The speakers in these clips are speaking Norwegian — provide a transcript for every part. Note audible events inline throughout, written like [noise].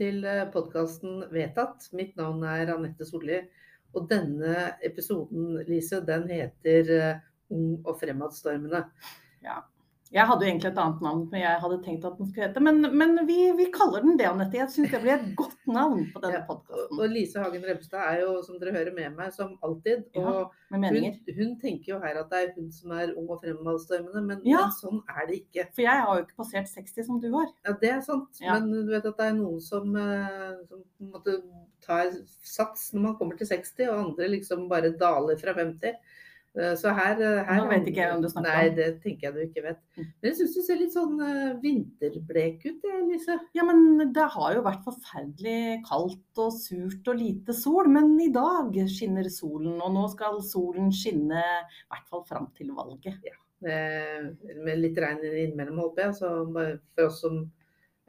til podkasten Vedtatt. Mitt navn er Anette Solli. Og denne episoden, Lise, den heter eh, Ung og fremadstormende. Ja. Jeg hadde jo egentlig et annet navn, men jeg hadde tenkt at den skulle hete Men, men vi, vi, kaller den det, Anette. Jeg syns det blir et godt navn på denne ja, podkasten. Og Lise Hagen Rebstad er jo, som dere hører, med meg som alltid. Og ja, hun, hun, tenker jo her at det er hun som er ung og fremadstormende, men, ja. men, sånn er det ikke. For jeg har jo ikke passert 60 som du har. Ja, det er sant. Men du vet at det er noen som, eh, som måte tar sats når man kommer til 60, og andre liksom bare daler fra 50. Eh, så her, eh, her Nå vet ikke jeg om du snakker om. Nei, det tenker jeg du ikke vet. Mm. Men jeg syns du ser litt sånn uh, vinterblek ut, Lise. Ja, men det har jo vært forferdelig kaldt og surt og lite sol. Men i dag skinner solen, og nå skal solen skinne i hvert fall fram til valget. Ja, med litt regn innimellom, håper jeg. Så for oss som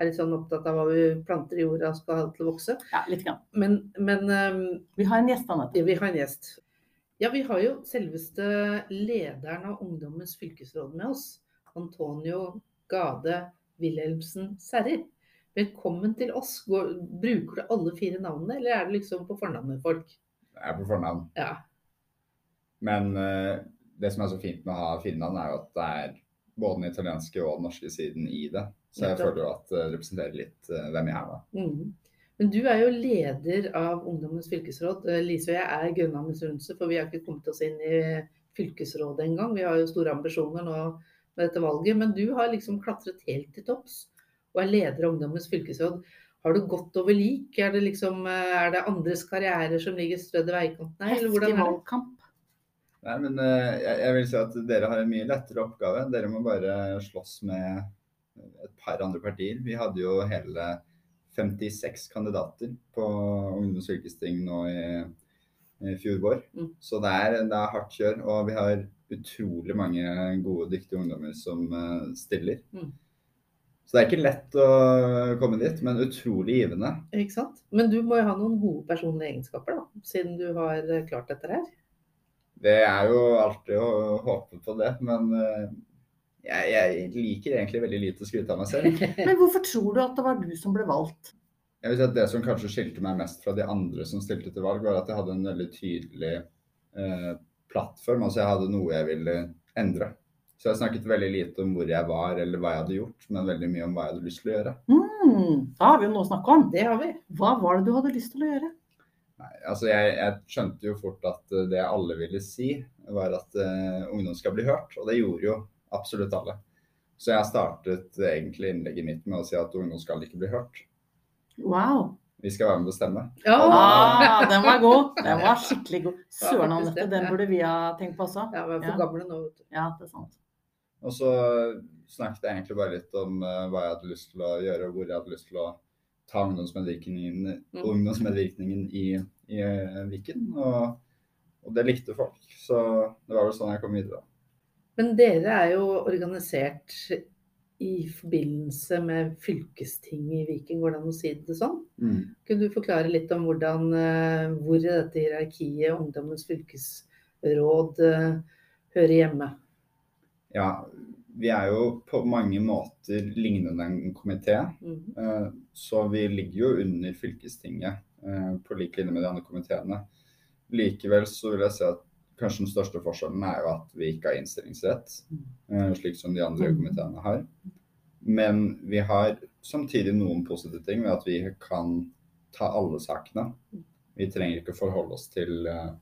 er litt sånn opptatt av hva vi planter i jorda skal ha til å vokse. Ja, litt grann. Men, men um, Vi har en gjest, Anette. Vi har en gjest. Ja, vi har jo selveste lederen av Ungdommens fylkesråd med oss. Antonio Gade Wilhelmsen Serrer. Velkommen til oss. Går, bruker du alle fire navnene, eller er det liksom på fornavn med folk? Jeg er på fornavn. Ja. Men uh, det som er så fint med å ha fire navn, er jo at det er både den italienske og den norske siden i det. Så jeg føler jo at det representerer litt uh, hvem jeg er da. Mm. Men du er jo leder av Ungdommens fylkesråd. Eh, Lise og jeg er grønne misunnelse, for vi har ikke kommet oss inn i fylkesrådet engang. Vi har jo store ambisjoner nå med dette valget. Men du har liksom klatret helt til topps og er leder av Ungdommens fylkesråd. Har du gått over lik? Er det, liksom, eh, er det andres karrierer som ligger strødd i veikanten her? Heftig valgkamp. Nei, men jeg, jeg vil si at dere har en mye lettere oppgave. Dere må bare slåss med et par andre partier. Vi hadde jo hele 56 kandidater på Ungdoms fylkesting nå i, i fjor vår. Mm. Så det er, det er, hardt kjør. Og vi har utrolig mange gode, dyktige ungdommer som uh, stiller. Mm. Så det er ikke lett å komme dit, men utrolig givende. Ikke sant. Men du må jo ha noen gode personlige egenskaper, da, siden du har eh, klart dette her. Det er jo alltid å håpe på det, men uh, jeg, jeg, liker egentlig veldig lite å skryte av meg selv. [laughs] Men hvorfor tror du at det var du som ble valgt? Jeg vil si at Det som kanskje skilte meg mest fra de andre som stilte til valg, var at jeg hadde en veldig tydelig eh, plattform. Altså jeg hadde noe jeg ville endre. Så jeg snakket veldig lite om hvor jeg var eller hva jeg hadde gjort, men veldig mye om hva jeg hadde lyst til å gjøre. Mm, da har vi jo noe å snakke om. Det har vi. Hva var det du hadde lyst til å gjøre? Nei, altså jeg, jeg skjønte jo fort at eh, det alle ville si, var at uh, ungdom skal bli hørt. Og det gjorde jo Absolutt alle. Så jeg startet egentlig innlegget mitt med å si at ungdom skal ikke bli hørt. Wow. Vi skal være med og bestemme. Ja, ah, den var god. Den var skikkelig god. Søren Anette, den burde vi ha tenkt på også. Ja, vi er for ja. gamle nå, vet du. Ja, det er sant. Og så snakket jeg egentlig bare litt om uh, hva jeg hadde lyst til å gjøre, og hvor jeg hadde lyst til å ta ungdomsmedvirkningen, mm. ungdomsmedvirkningen i, i uh, Viken. Og, og, det likte folk. Så det var vel sånn jeg kom videre. Men dere er jo organisert i forbindelse med fylkestinget i Viken, går det an å si det sånn? Mm. Kunne du forklare litt om hvordan, eh, hvor i dette hierarkiet Ungdommens fylkesråd eh, hører hjemme? Ja, vi er jo på mange måter lignende en komité. Mm. Eh, så vi ligger jo under fylkestinget på lik linje med de andre komiteene. Likevel så vil jeg si at kanskje den største forskjellen er jo at vi ikke har innstillingsrett, eh, slik som de andre mm. komiteene har. Men vi har samtidig noen positive ting ved at vi kan ta alle sakene. Vi trenger ikke forholde oss til uh,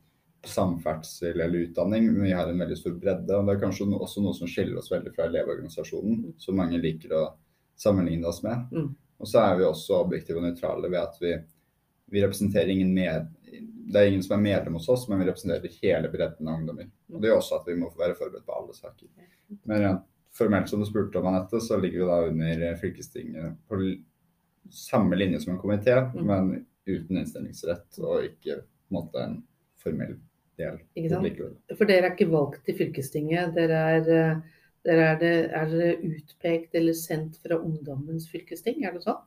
samferdsel eller utdanning, men vi har en veldig stor bredde. og Det er kanskje også noe som skiller oss veldig fra Elevorganisasjonen, mm. som mange liker å sammenligne oss med. Mm. Og så er vi også objektive og nøytrale ved at vi, vi representerer ingen med, det er ingen som er medlem hos oss, men vi representerer hele bredden av ungdommer. Og Det gjør også at vi må være forberedt på alle saker. Men rent formelt som du spurte om, Anette, så ligger vi da under fylkestinget på samme linje som en komité, mm. men uten innstillingsrett og ikke på en måte en formell del. Ikke sant? For dere er ikke valgt til fylkestinget. Dere er, eh, dere er, det, er dere utpekt eller sendt fra ungdommens fylkesting, er det sånn?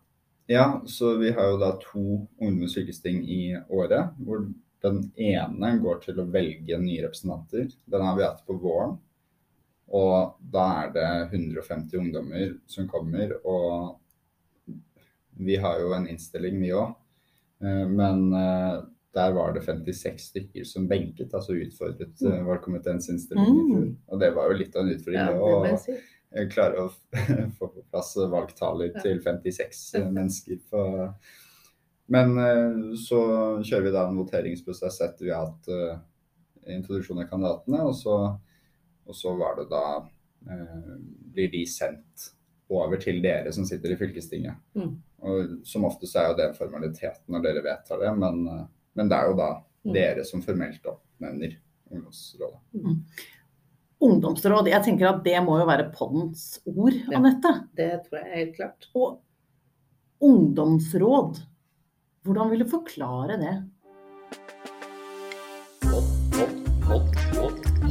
Ja, så vi har jo da to ungdomsfylkesting i året. Hvor den ene går til å velge nye representanter. Den har vi hatt på våren. Og da er det 150 ungdommer som kommer. Og vi har jo en innstilling, vi òg. Men der var det 56 stykker som benket, altså utfordret mm. valgkomiteens innstilling i fjor. Og det var jo litt av en utfordring. Ja, si [laughs] klare å få på plass valgtaler til 56 mennesker. På. Men eh, så kjører vi da en voteringsprosess etter vi har hatt introduksjon av kandidatene. Og så, og så var det da Blir de sendt over til dere som sitter i fylkestinget. Mm. Og Som oftest er jo det en formalitet når dere vedtar det, men, men det er jo da mm. dere som formelt oppnevner ungdomsrådet. Mm ungdomsråd. Jeg tenker at det må jo være poddens ord, ja, Anette. Det tror jeg er helt klart. Og ungdomsråd, hvordan vil du forklare det?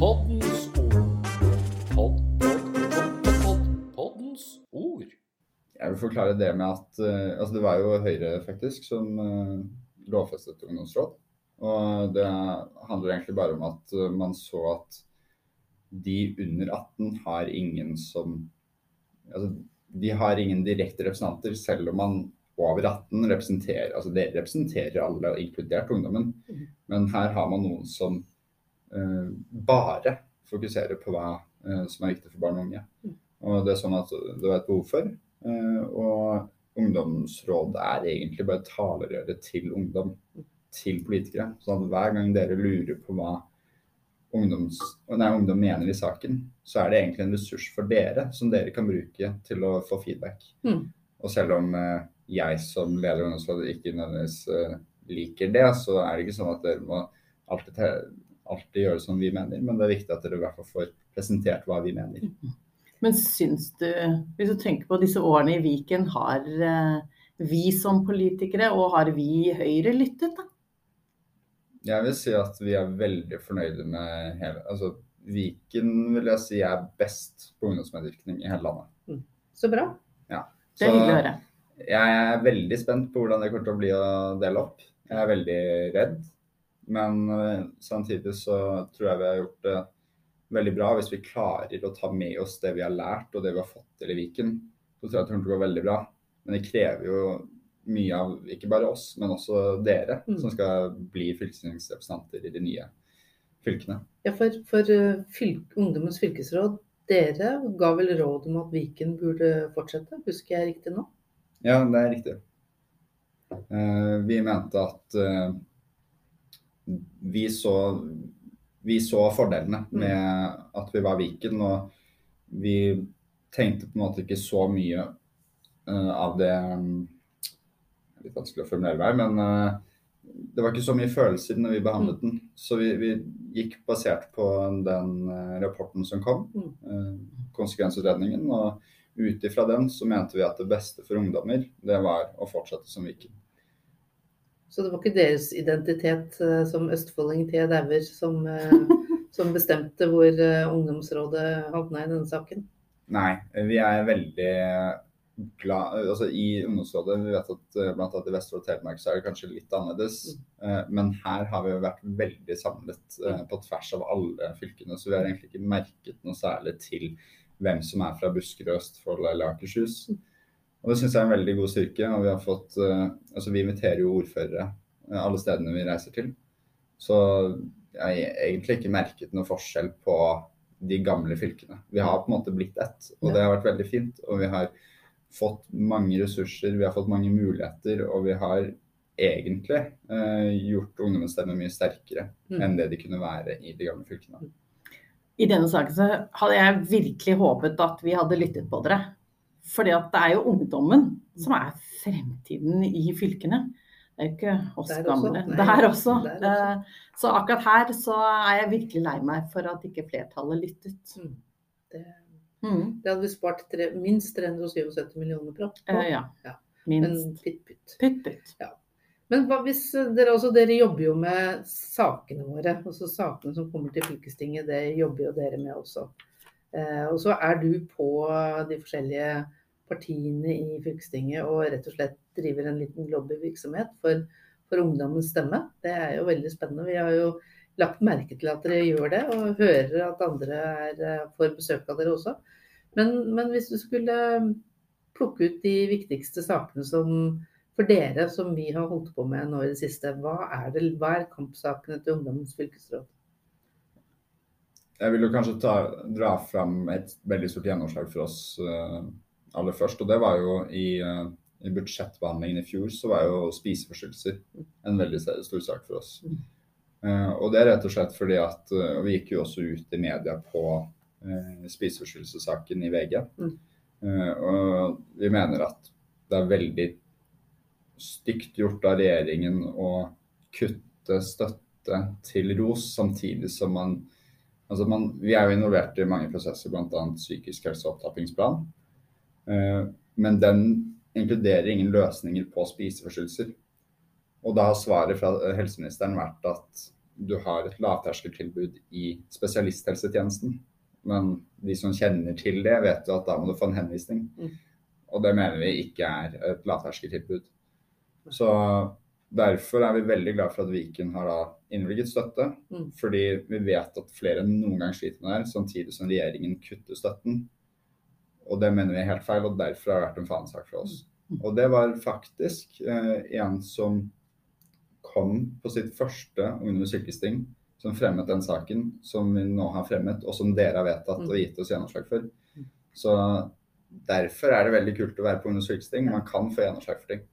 Poddens ord. Poddens ord. Jeg vil forklare det med at uh, altså det var jo Høyre faktisk som uh, lovfestet ungdomsråd. Og det handler egentlig bare om at uh, man så at de under 18 har ingen som altså, De har ingen direkte representanter, selv om man over 18 representerer altså det representerer alle, inkludert ungdommen. Mm. Men her har man noen som uh, bare fokuserer på hva uh, som er viktig for barn og unge. Og det er sånn at det var et behov for. Uh, og ungdomsråd er egentlig bare talerøret til ungdom, til politikere. sånn hver gang dere lurer på hva ungdoms, nei, ungdom mener i saken, så er det egentlig en ressurs for dere som dere kan bruke til å få feedback. Mm. Og selv om eh, jeg som leder ungdomsrådet ikke nødvendigvis eh, liker det, så er det ikke sånn at dere må alltid, alltid gjøre som vi mener, men det er viktig at dere i hvert fall får presentert hva vi mener. Mm. Men syns du, hvis du tenker på disse årene i Viken, har eh, vi som politikere og har vi i Høyre lyttet, da? Jeg vil si at vi er veldig fornøyde med hele Altså Viken vil jeg si er best på ungdomsmedvirkning i hele landet. Mm. Så bra. Ja. Så det er hyggelig å høre. Jeg er veldig spent på hvordan det kommer til å bli å dele opp. Jeg er veldig redd. Men uh, samtidig så tror jeg vi har gjort det veldig bra hvis vi klarer å ta med oss det vi har lært og det vi har fått til i Viken. Så tror jeg det kommer til å gå veldig bra. Men det krever jo mye av ikke bare oss, men også dere, mm. som skal bli fylkestingsrepresentanter i de nye fylkene. Ja, for, for uh, fylk, Ungdommens fylkesråd, dere ga vel råd om at Viken burde fortsette? Husker jeg riktig nå? Ja, det er riktig. Uh, vi mente at uh, vi, så, vi så fordelene mm. med at vi var Viken, og vi tenkte på en måte ikke så mye av det um, litt vanskelig å formulere meg, men uh, det var ikke så mye følelser når vi behandlet mm. den. Så vi, vi gikk basert på den uh, rapporten som kom, uh, konsekvensutredningen. Og ut ifra den så mente vi at det beste for ungdommer, det var å fortsette som Viken. Så det var ikke deres identitet som østfolding til Dauer som, [laughs] som, bestemte hvor ungdomsrådet havna i denne saken? Nei, vi er veldig altså I ungdomsrådet vi vet at eh, blant annet i Vestfold og Telemark så er det kanskje litt annerledes. Mm. Men her har vi vært veldig samlet eh, på tvers av alle fylkene. Så vi har egentlig ikke merket noe særlig til hvem som er fra Buskerud, Østfold eller Akershus. Mm. Og Det syns jeg er en veldig god styrke. og Vi har fått, altså vi inviterer jo ordførere alle stedene vi reiser til. Så jeg har egentlig ikke merket noe forskjell på de gamle fylkene. Vi har på en måte blitt ett, og det har vært veldig fint. og vi har fått mange ressurser, vi har fått mange muligheter, og vi har egentlig eh, gjort ungdommens stemme mye sterkere mm. enn det de kunne være i de gamle fylkene. I denne saken så hadde jeg virkelig håpet at vi hadde lyttet på dere. Fordi at det er jo ungdommen som er fremtiden i fylkene. Det er jo ikke oss Der gamle. Også. Der også. Der også. Eh, så akkurat her så er jeg virkelig lei meg for at ikke flertallet lyttet. Mm. Det Mm. Det hadde vi spart tre, minst 377 millioner på. Eh, ja. ja. Minst. Men pytt, pytt. pytt, pytt. Ja. Men hva hvis dere, også, dere jobber jo med sakene våre. altså Sakene som kommer til fylkestinget, det jobber jo dere med også. Eh, og så er du på de forskjellige partiene i fylkestinget og rett og slett driver en liten lobbyvirksomhet for, for ungdommens stemme. Det er jo veldig spennende. Vi har jo lagt merke til at dere gjør det, og hører at andre er, eh, får besøk av dere også. Men, men hvis du skulle plukke ut de viktigste sakene som, for dere som vi har holdt på med nå i det siste. Hva er, det, hva er kampsakene til Ungdommens fylkesråd? Jeg vil jo kanskje ta, dra fram et veldig stort gjennomslag for oss uh, aller først. Og det var jo i, uh, i, budsjettbehandlingen i fjor, så var jo spiseforstyrrelser en veldig stor sak for oss. Uh, og det er rett og slett fordi at Vi gikk jo også ut i media på spiseforstyrrelsessaken i VG. Mm. og vi mener at det er veldig stygt gjort av regjeringen å kutte støtte til ROS, samtidig som man Altså man, vi er jo involvert i mange prosesser, bl.a. psykisk helse- og opptrappingsplan. Uh, men den inkluderer ingen løsninger på spiseforstyrrelser. Og da har svaret fra helseministeren vært at du har et lavterskeltilbud i spesialisthelsetjenesten. Men de som kjenner til det, vet jo at da må du få en henvisning. Mm. Og det mener vi ikke er et lavterskeltilbud. Så derfor er vi veldig glad for at Viken har da innvilget støtte. Mm. Fordi vi vet at flere enn noen gang sliter med det her, samtidig som regjeringen kutter støtten. Og det mener vi er helt feil, og derfor har det vært en fanesak for oss. Mm. Og det var faktisk eh, en som kom på sitt første Ungdommens fylkesting, som fremmet den saken som vi nå har fremmet, og som dere har vedtatt og gitt oss gjennomslag for. Mm. Så derfor er det veldig kult å være på Ungdommens fylkesting. Man kan få gjennomslag for ting.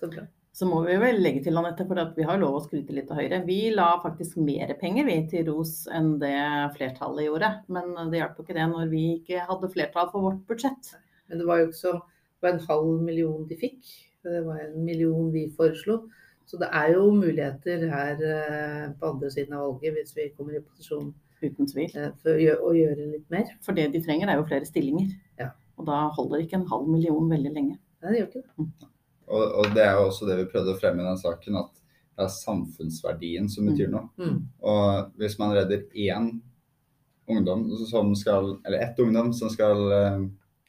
Så bra. Så må vi vel legge til Annette, for vi har lov å skryte litt av Høyre. Vi la faktisk mer penger vi, til ROS enn det flertallet gjorde. Men det hjalp ikke det når vi ikke hadde flertall for vårt budsjett. Men det var jo ikke så det var en halv million de fikk. Det var en million vi foreslo. Så det er jo muligheter her eh, på andre siden av valget hvis vi kommer i posisjon Uten tvil. Eh, for å gjøre litt mer. For det de trenger er jo flere stillinger. Ja. Og da holder ikke en halv million veldig lenge. Nei, det gjør ikke det. Mm. Og, og, det er jo også det vi prøvde å fremme i den saken, at det er samfunnsverdien som betyr mm. noe. Mm. Og hvis man redder én ungdom som skal Eller ett ungdom som skal eh,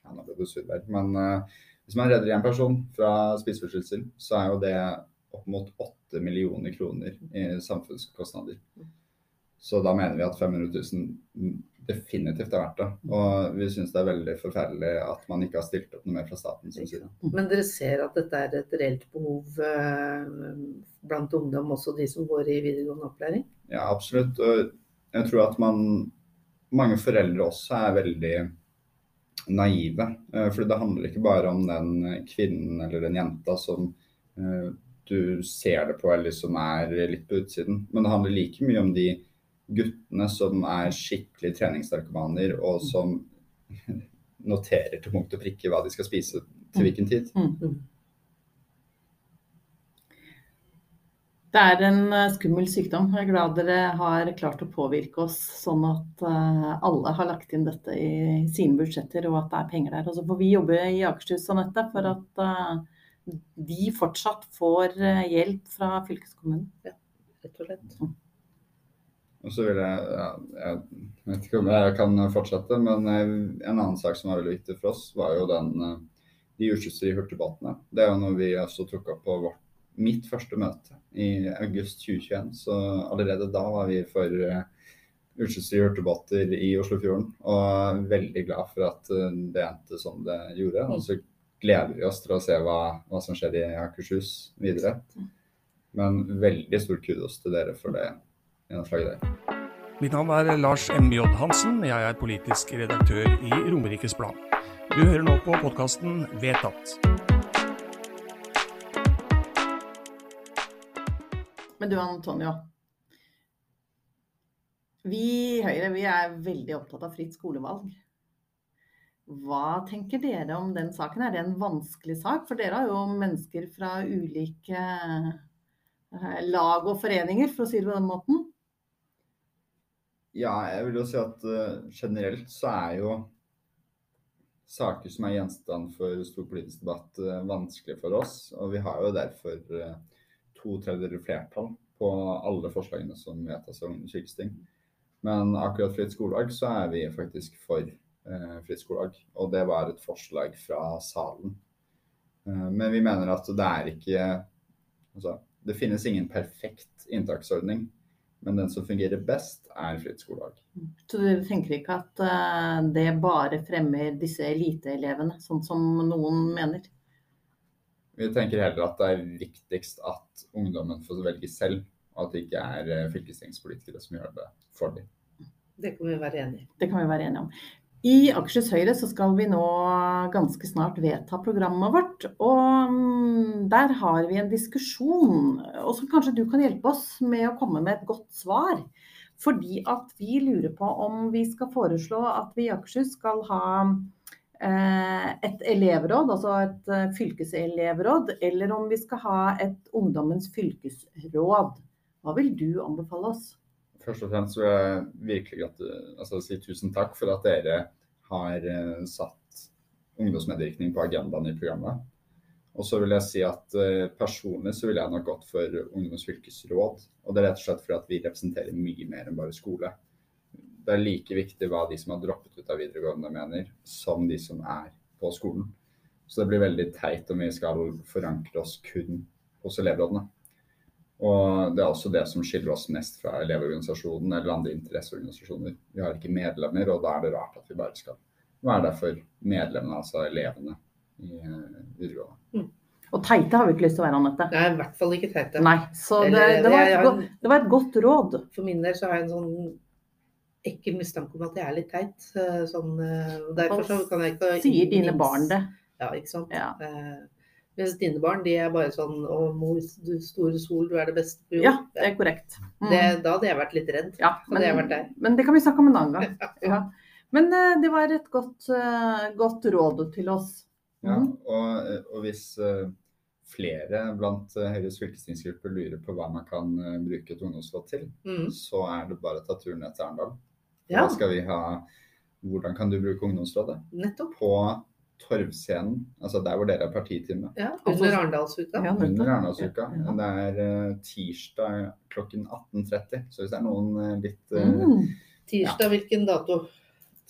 Ja, nå ble det survær, men uh, hvis man redder én person fra spiseforstyrrelser, så er jo det opp mot 8 millioner kroner i samfunnskostnader. Mm. Så da mener vi at 500 000 definitivt er verdt det. Og vi syns det er veldig forferdelig at man ikke har stilt opp noe mer fra statens side. Men dere ser at dette er et reelt behov eh, blant ungdom, også de som går i videregående opplæring? Ja, absolutt. Og jeg tror at man, mange foreldre også er veldig naive. Eh, for det handler ikke bare om den kvinnen eller den jenta som eh, du ser det på, eller som er litt på utsiden. Men det handler like mye om de guttene som er skikkelig treningsnarkomaner, og som [laughs] noterer til punkt og prikke hva de skal spise til hvilken tid. Mm. Mm. Det er en eh, skummel sykdom. Jeg er glad dere har klart å påvirke oss sånn at eh, alle har lagt inn dette i sine budsjetter, og at det er penger der. Og så får vi jobbe i Akershus Anette, for at eh, de fortsatt får hjelp fra fylkeskommunen. Ja, rett og slett. Mm. Og så vil jeg, ja, jeg vet ikke om jeg kan fortsette, men eh, en annen sak som var veldig viktig for oss, var jo den, eh, de utskyldfrie hurtigbåtene. Det er jo noe vi også tok opp på vårt, mitt første møte i august 2021. Så allerede da var vi for utskyldfrie hurtigbåter i Oslofjorden. Og veldig glad for at det endte som det gjorde. Og så gleder vi oss til å se hva, hva som skjer i Akershus videre. Men veldig stor kudos til dere for det gjennomslaget der. Mitt navn er Lars M.J. Hansen. Jeg er politisk redaktør i Romerikes Blad. Du hører nå på podkasten Vedtatt. Men du Antonio. Vi i Høyre vi er veldig opptatt av fritt skolevalg. Hva tenker dere om den saken? Er det en vanskelig sak? For dere har jo mennesker fra ulike eh, lag og foreninger, for å si det på den måten. Ja, jeg vil jo si at uh, generelt så er jo saker som er gjenstand for stor politisk debatt, uh, vanskelig for oss. Og vi har jo derfor to tredjedeler flertall på alle forslagene som vedtas av Ungdommens. Men akkurat fritt skolelag så er vi faktisk for fritt skolelag. Og det var et forslag fra salen. men vi mener at det er ikke Altså, det finnes ingen perfekt inntaksordning. Men den som fungerer best, er fritt skolevalg. Så du tenker ikke at uh, det bare fremmer disse eliteelevene, sånn som noen mener? Vi tenker heller at det er viktigst at ungdommen får velge selv, og at det ikke er fylkestingspolitikere som gjør det for dem. Det kan vi være enig i. Det kan vi være enige om. I Akershus Høyre så skal vi nå ganske snart vedta programmet vårt. Og mm, der har vi en diskusjon, og så kanskje du kan hjelpe oss med å komme med et godt svar. Fordi at vi lurer på om vi skal foreslå at vi i Akershus skal ha eh, et elevråd, altså et eh, fylkeselevråd, eller om vi skal ha et ungdommens fylkesråd. Hva vil du anbefale oss? Først og fremst vil jeg virkelig altså, si tusen takk for at dere har uh, satt ungdomsmedvirkning på agendaen i programmet. Og så vil jeg si at uh, personlig så ville jeg nok gått for Ungdommens fylkesråd. Og det er rett og slett fordi at vi representerer mye mer enn bare skole. Det er like viktig hva de som har droppet ut av videregående mener, som de som er på skolen. Så det blir veldig teit om vi skal forankre oss kun hos elevrådene. Og det er også det som skiller oss mest fra Elevorganisasjonen eller andre interesseorganisasjoner. Vi har ikke medlemmer, og da er det rart at vi bare skal være der for medlemmene, altså elevene i eh, videregående. Mm. Og teite har vi ikke lyst til å være, Anette. Nei, i hvert fall ikke teite. Nei, Så det, det, var et, godt, det, var et, godt råd. For min del så har jeg en sånn ekkel mistanke om at jeg er litt teit. Eh, sånn, eh, derfor så kan jeg ikke Sier dine barn det? Ja, ikke sant. Ja. Mens dine barn de er bare sånn Å, mor, du store sol, du er det beste på jord. Ja, det er korrekt. Mm. Det, da hadde jeg vært litt redd. Ja, men, men, det kan vi snakke om en annen gang. [laughs] Ja. Men uh, det var et godt, uh, godt, råd til oss. Ja, mm. og, og, hvis flere blant Høyres fylkestingsgruppe lurer på hva man kan bruke et ungdomsråd til, mm. så er det bare å ta turen ned til Arendal. Ja. Da skal vi ha Hvordan kan du bruke ungdomsrådet? Nettopp. På Torvscenen, altså der hvor dere er partitime. Ja, under Arendalsuka. Ja, under Arendalsuka. Ja. Det er uh, tirsdag klokken 18.30. Så hvis det er noen uh, litt uh, mm. Tirsdag, ja. hvilken dato?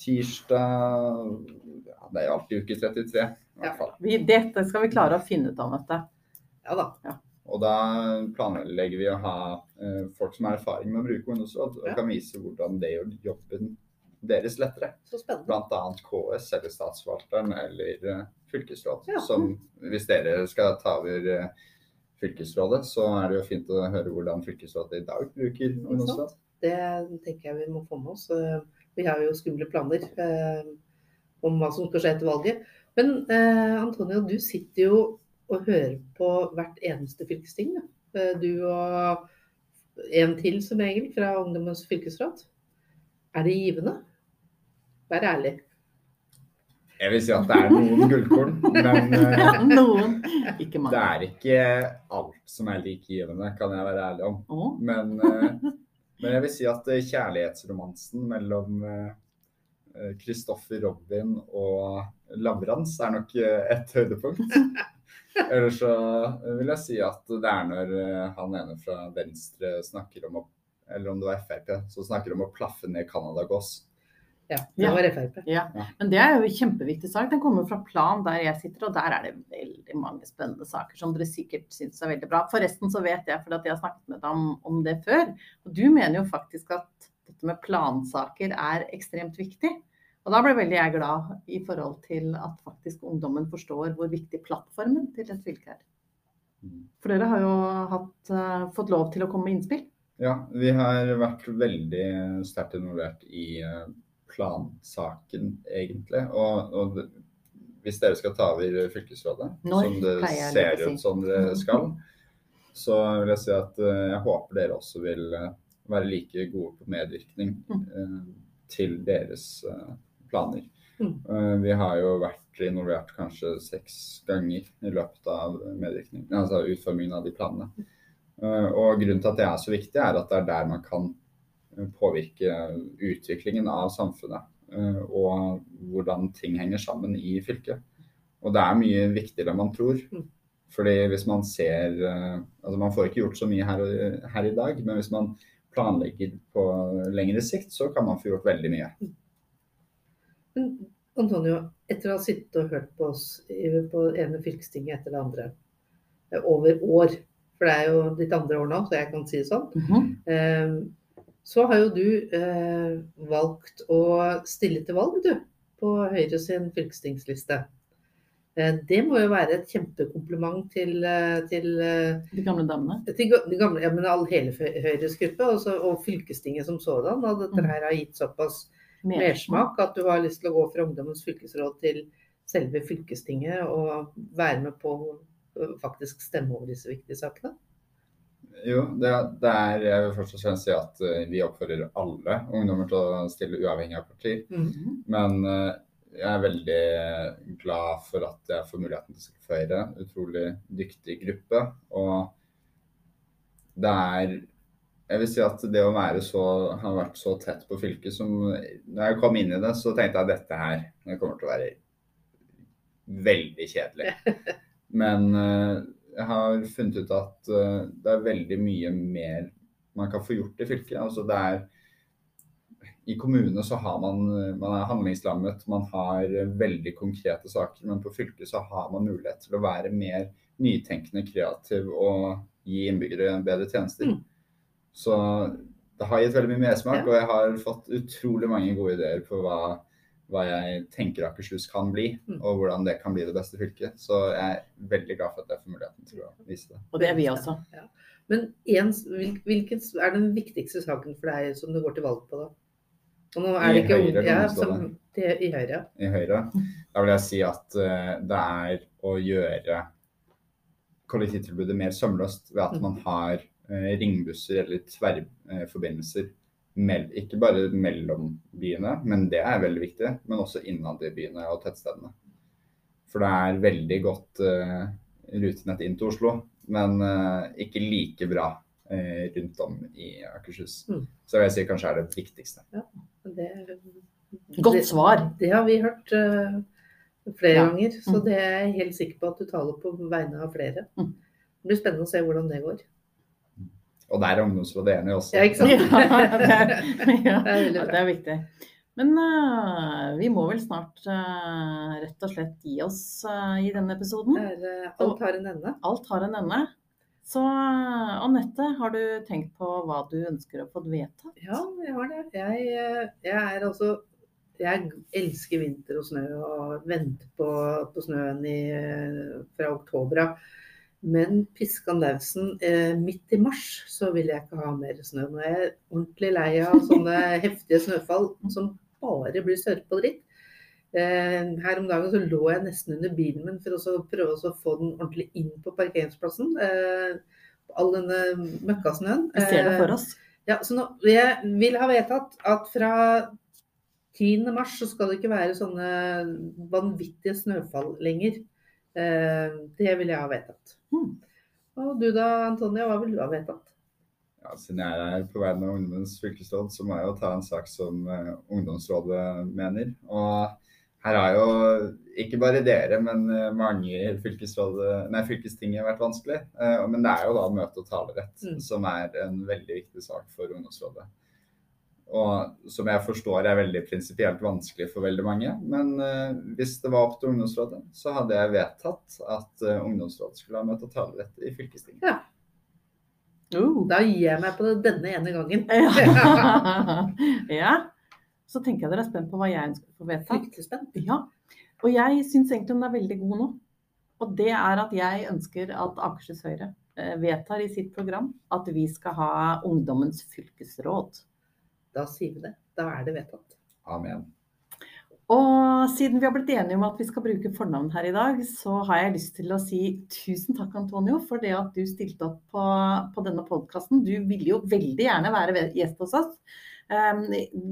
Tirsdag ja, Det er jo alltid uke 33. I hvert fall. Vi, dette skal vi klare å finne ut av, dette. Ja da. Ja. Og da planlegger vi å ha folk som har erfaring med å bruke ungdomsråd, og kan vise hvordan det gjør jobben deres lettere. Bl.a. KS eller Statsforvalteren eller uh, fylkesråd. Ja. Som hvis dere skal ta over uh, fylkesrådet, så er det jo fint å høre hvordan fylkesrådet i dag bruker ungdomsråd. Det tenker jeg vi må få med oss. Eh, vi har jo skumle planer om hva som skal skje etter valget. Men Antonio, du sitter jo og hører på hvert eneste fylkesting. Du og en til som regel fra Ungdommens fylkesråd. Er det givende? Vær ærlig. Jeg vil si at det er noen gullkorn, men [laughs] ja, noen. Ikke det er ikke alt som er likegivende, kan jeg være ærlig om. Oh. Men, eh, men, jeg vil si at eh, kjærlighetsromansen mellom Kristoffer eh, Robin og Lavrans er nok et høydepunkt. [laughs] Eller så vil jeg si at det er når han ene fra Venstre snakker om å Eller om det var Frp, som snakker om å plaffe ned Canada-gås. Ja, det var Frp. Ja. Men det er jo en kjempeviktig sak. Den kommer fra Plan der jeg sitter, og der er det veldig mange spennende saker som dere sikkert syns er veldig bra. Forresten så vet jeg, fordi jeg har snakket med deg om, om, det før, og du mener jo faktisk at dette med plansaker er ekstremt viktig. Og da ble veldig jeg glad i forhold til at faktisk ungdommen forstår hvor viktig plattformen til et fylke er. Mm. For dere har jo hatt, uh, fått lov til å komme med innspill. Ja, vi har vært veldig sterkt involvert i uh, plansaken, egentlig. Og, og, hvis dere skal ta over fylkesrådet, Når, som det ser ut som dere skal, så vil jeg si at uh, jeg håper dere også vil uh, være like gode på medvirkning mm. til deres planer. Mm. vi har jo vært involvert kanskje seks ganger i løpet av altså utformingen av de planene. og grunnen til at det er så viktig, er at det er der man kan påvirke utviklingen av samfunnet eh, og hvordan ting henger sammen i fylket. Og det er mye viktigere enn man tror. Mm. Fordi hvis man ser eh, Altså man får ikke gjort så mye her, her, i dag, men hvis man planlegger på lengre sikt, så kan man få gjort veldig mye. Mm. Men Antonio, etter å ha sittet og hørt på oss på ene fylkestinget etter det andre over år, for det er jo ditt andre år nå, så jeg kan si det sånn. Mm -hmm. Så har jo du eh, valgt å stille til valg, du, på Høyre sin fylkestingsliste. Eh, det må jo være et kjempekompliment til, eh, til eh, De gamle damene? Til de gamle, ja, men all, hele Høyres gruppe også, og fylkestinget som sådan. At dette mm. her har gitt såpass mersmak at du har lyst til å gå fra Ungdommens fylkesråd til selve fylkestinget og være med på å faktisk stemme over disse viktige sakene? Jo, det, det, er Jeg vil først og fremst si at uh, vi oppfordrer alle ungdommer til å stille uavhengig av parti. Mm -hmm. Men uh, jeg er veldig glad for at jeg får muligheten til å føre. Utrolig dyktig gruppe. Og det er Jeg vil si at det å være så, ha vært så tett på fylket som Når jeg kom inn i det, så tenkte jeg at dette her det kommer til å være veldig kjedelig. [laughs] Men uh, jeg har funnet ut at uh, det er veldig mye mer man kan få gjort i fylket. Altså det er i kommunene så har man, man er handlingslammet, man har veldig konkrete saker. Men på fylket så har man mulighet til å være mer nytenkende, kreativ og gi innbyggere bedre tjenester. Mm. Så det har gitt veldig mye mersmak, ja. og jeg har fått utrolig mange gode ideer på hva hva jeg tenker Akershus kan bli, mm. og hvordan det kan bli det beste fylket. Så jeg er veldig glad for at jeg får muligheten til å vise det. Og det er vi også. Ja. Men en, hvilken er den viktigste saken for deg som du går til valg på, da? I Høyre, ja, som, det, I Høyre. I Høyre. Da vil jeg si at uh, det er å gjøre kollektivtilbudet mer sømløst ved at mm. man har uh, ringbusser eller tverrforbindelser uh, ikke bare mellom byene, men det er veldig viktig, men også innad i byene og tettstedene. For det er veldig godt uh, rutenett inn til Oslo, men uh, ikke like bra uh, rundt om i Akershus. Mm. Så jeg vil si kanskje er det viktigste. Ja, det, godt svar. Det, det, har vi hørt flere ja. ganger, så mm. det er jeg helt sikker på at du taler på vegne av flere. Mm. Det blir spennende å se hvordan det går. Og der er ungdomsrådet enig også. Ja, ikke sant? [laughs] ja, det, er, ja, det er viktig. Men uh, vi må vel snart uh, rett og slett gi oss uh, i denne episoden. Er, alt har en ende. Alt har en ende. Så Anette, har du tenkt på hva du ønsker å få vedtatt? Ja, jeg har det. Jeg, jeg er altså jeg elsker vinter og snø og venter på, på snøen i, fra oktober av. Men piska lausen eh, midt i mars, så vil jeg ikke ha mer snø. Nå er jeg ordentlig lei av sånne [laughs] heftige snøfall som bare blir sørpe og dritt. Eh, her om dagen så lå jeg nesten under bilen min for å prøve å få den ordentlig inn på parkeringsplassen. Eh, all denne møkkasnøen. Vi ser det for eh, oss. Ja, så nå, jeg vil ha vedtatt at fra 10. mars så skal det ikke være sånne vanvittige snøfall lenger. Eh, det vil jeg ha vedtatt. Hmm. Og du da, Antonio, hva vil du ha vedtatt? Ja, Siden jeg er på vegne av Ungdommens fylkesråd, så må jeg jo ta en sak som uh, Ungdomsrådet mener. Og her har jo ikke bare dere, men uh, mange i fylkestinget vært vanskelig. Uh, men det er jo da møte- og talerett mm. som er en veldig viktig sak for Ungdomsrådet. Og som jeg forstår er veldig prinsipielt vanskelig for veldig mange. Men uh, hvis det var opp til ungdomsrådet, så hadde jeg vedtatt at uh, ungdomsrådet skulle ha møte- og talerett i fylkestinget. Ja. Uh, da gir jeg meg på det denne ene gangen. [laughs] [laughs] ja. Så tenker jeg dere er spent på hva jeg ønsker å vedta. Fryktelig spent. Ja. Og jeg syns egentlig hun er veldig god nå. Og det er at jeg ønsker at Akershus Høyre eh, vedtar i sitt program at vi skal ha Ungdommens fylkesråd. Da sier vi det. Da er det vedtatt. Amen. Og siden vi har blitt enige om at vi skal bruke fornavn her i dag, så har jeg lyst til å si tusen takk, Antonio, for det at du stilte opp på, på denne podkasten. Du ville jo veldig gjerne være gjest hos oss. Um,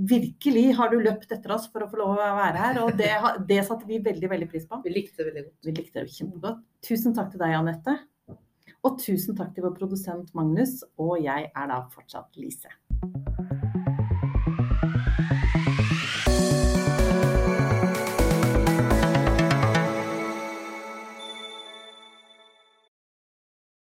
virkelig har du løpt etter oss for å få lov å være her, og det, det satte vi veldig veldig pris på. Vi likte det veldig godt. Vi likte det kjempegodt. Tusen takk til deg, Anette. Og tusen takk til vår produsent Magnus, og jeg er da fortsatt Lise.